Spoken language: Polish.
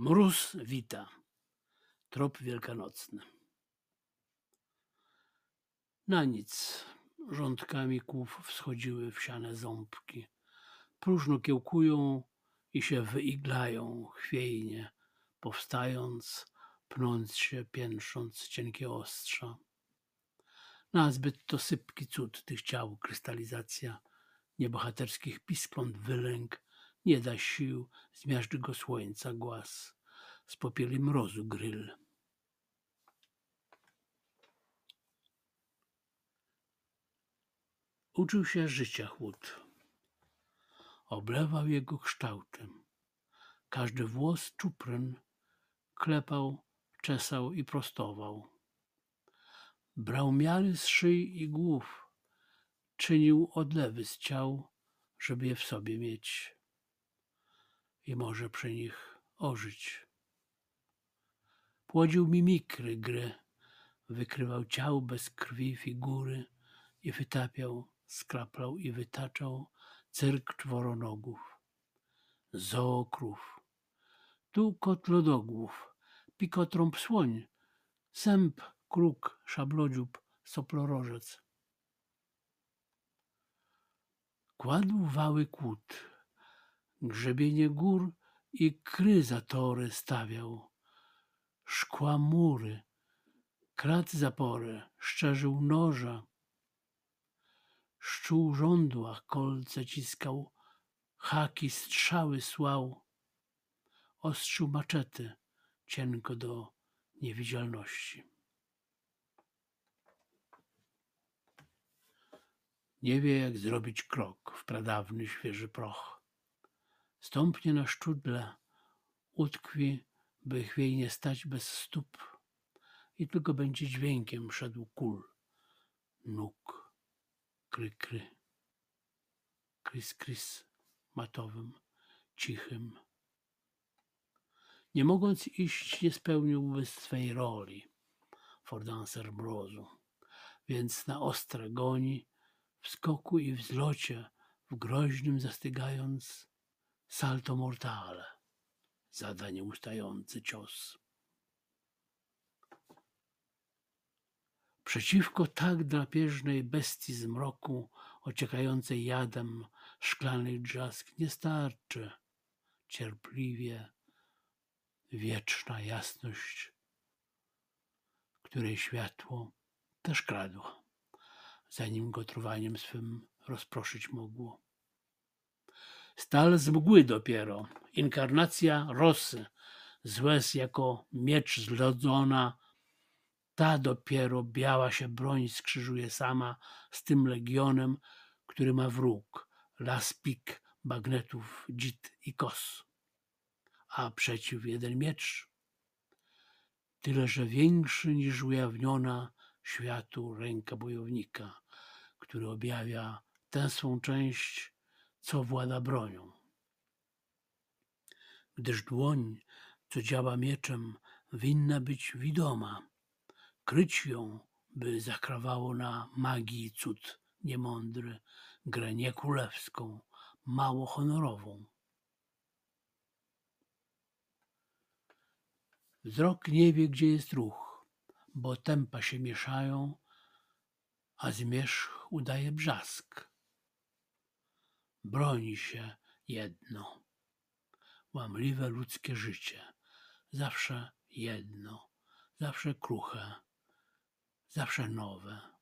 Mróz wita. Trop wielkanocny. Na nic rządkami kłów wschodziły wsiane ząbki. Próżno kiełkują i się wyiglają chwiejnie, powstając, pnąc się, piętrząc cienkie ostrza. Nazbyt to sypki cud tych ciał, krystalizacja niebohaterskich piskląt wylęk, nie da sił, zmiażdży go słońca głaz, z popieli mrozu gryl. Uczył się życia chłód. Oblewał jego kształtem. Każdy włos czupryn klepał, czesał i prostował. Brał miary z szyi i głów, czynił odlewy z ciał, żeby je w sobie mieć i może przy nich ożyć. Płodził mimikry gry, wykrywał ciał bez krwi figury i wytapiał, skraplał i wytaczał cyrk czworonogów, zookrów. Tu kot lodogłów, pikotrąb słoń, sęp, kruk, szablodziób, soplorożec. Kładł wały kłód, grzebienie gór i kry zatory stawiał, szkła mury, krat zaporę, szczerzył noża, szczół żądła, kolce ciskał, haki strzały słał, ostrzył maczety cienko do niewidzialności. Nie wie, jak zrobić krok w pradawny, świeży proch. Stąpnie na szczudle, utkwi, by chwiejnie stać bez stóp. I tylko będzie dźwiękiem szedł kul, nóg, kry, kry, krys, krys, matowym, cichym. Nie mogąc iść, nie spełniłby swej roli fordancer mrozu, więc na ostre goni, w skoku i w zlocie, w groźnym zastygając, salto mortale, zada nieustający cios. Przeciwko tak drapieżnej bestii z mroku, ociekającej jadem szklany drzask nie starczy cierpliwie wieczna jasność, której światło też kradło, zanim go truwaniem swym rozproszyć mogło. Stal z mgły dopiero, inkarnacja rosy, z łez jako miecz zlodzona, ta dopiero biała się broń skrzyżuje sama z tym legionem, który ma wróg, las pik, bagnetów, dzit i kos. A przeciw jeden miecz, tyle że większy niż ujawniona światu ręka bojownika, który objawia tę swą część, co włada bronią. Gdyż dłoń, co działa mieczem, winna być widoma, kryć ją, by zakrawało na magii cud niemądry, grę niekrólewską, mało honorową. Wzrok nie wie, gdzie jest ruch, bo tempa się mieszają, a zmierzch udaje brzask. Broni się jedno, łamliwe ludzkie życie, zawsze jedno, zawsze kruche, zawsze nowe.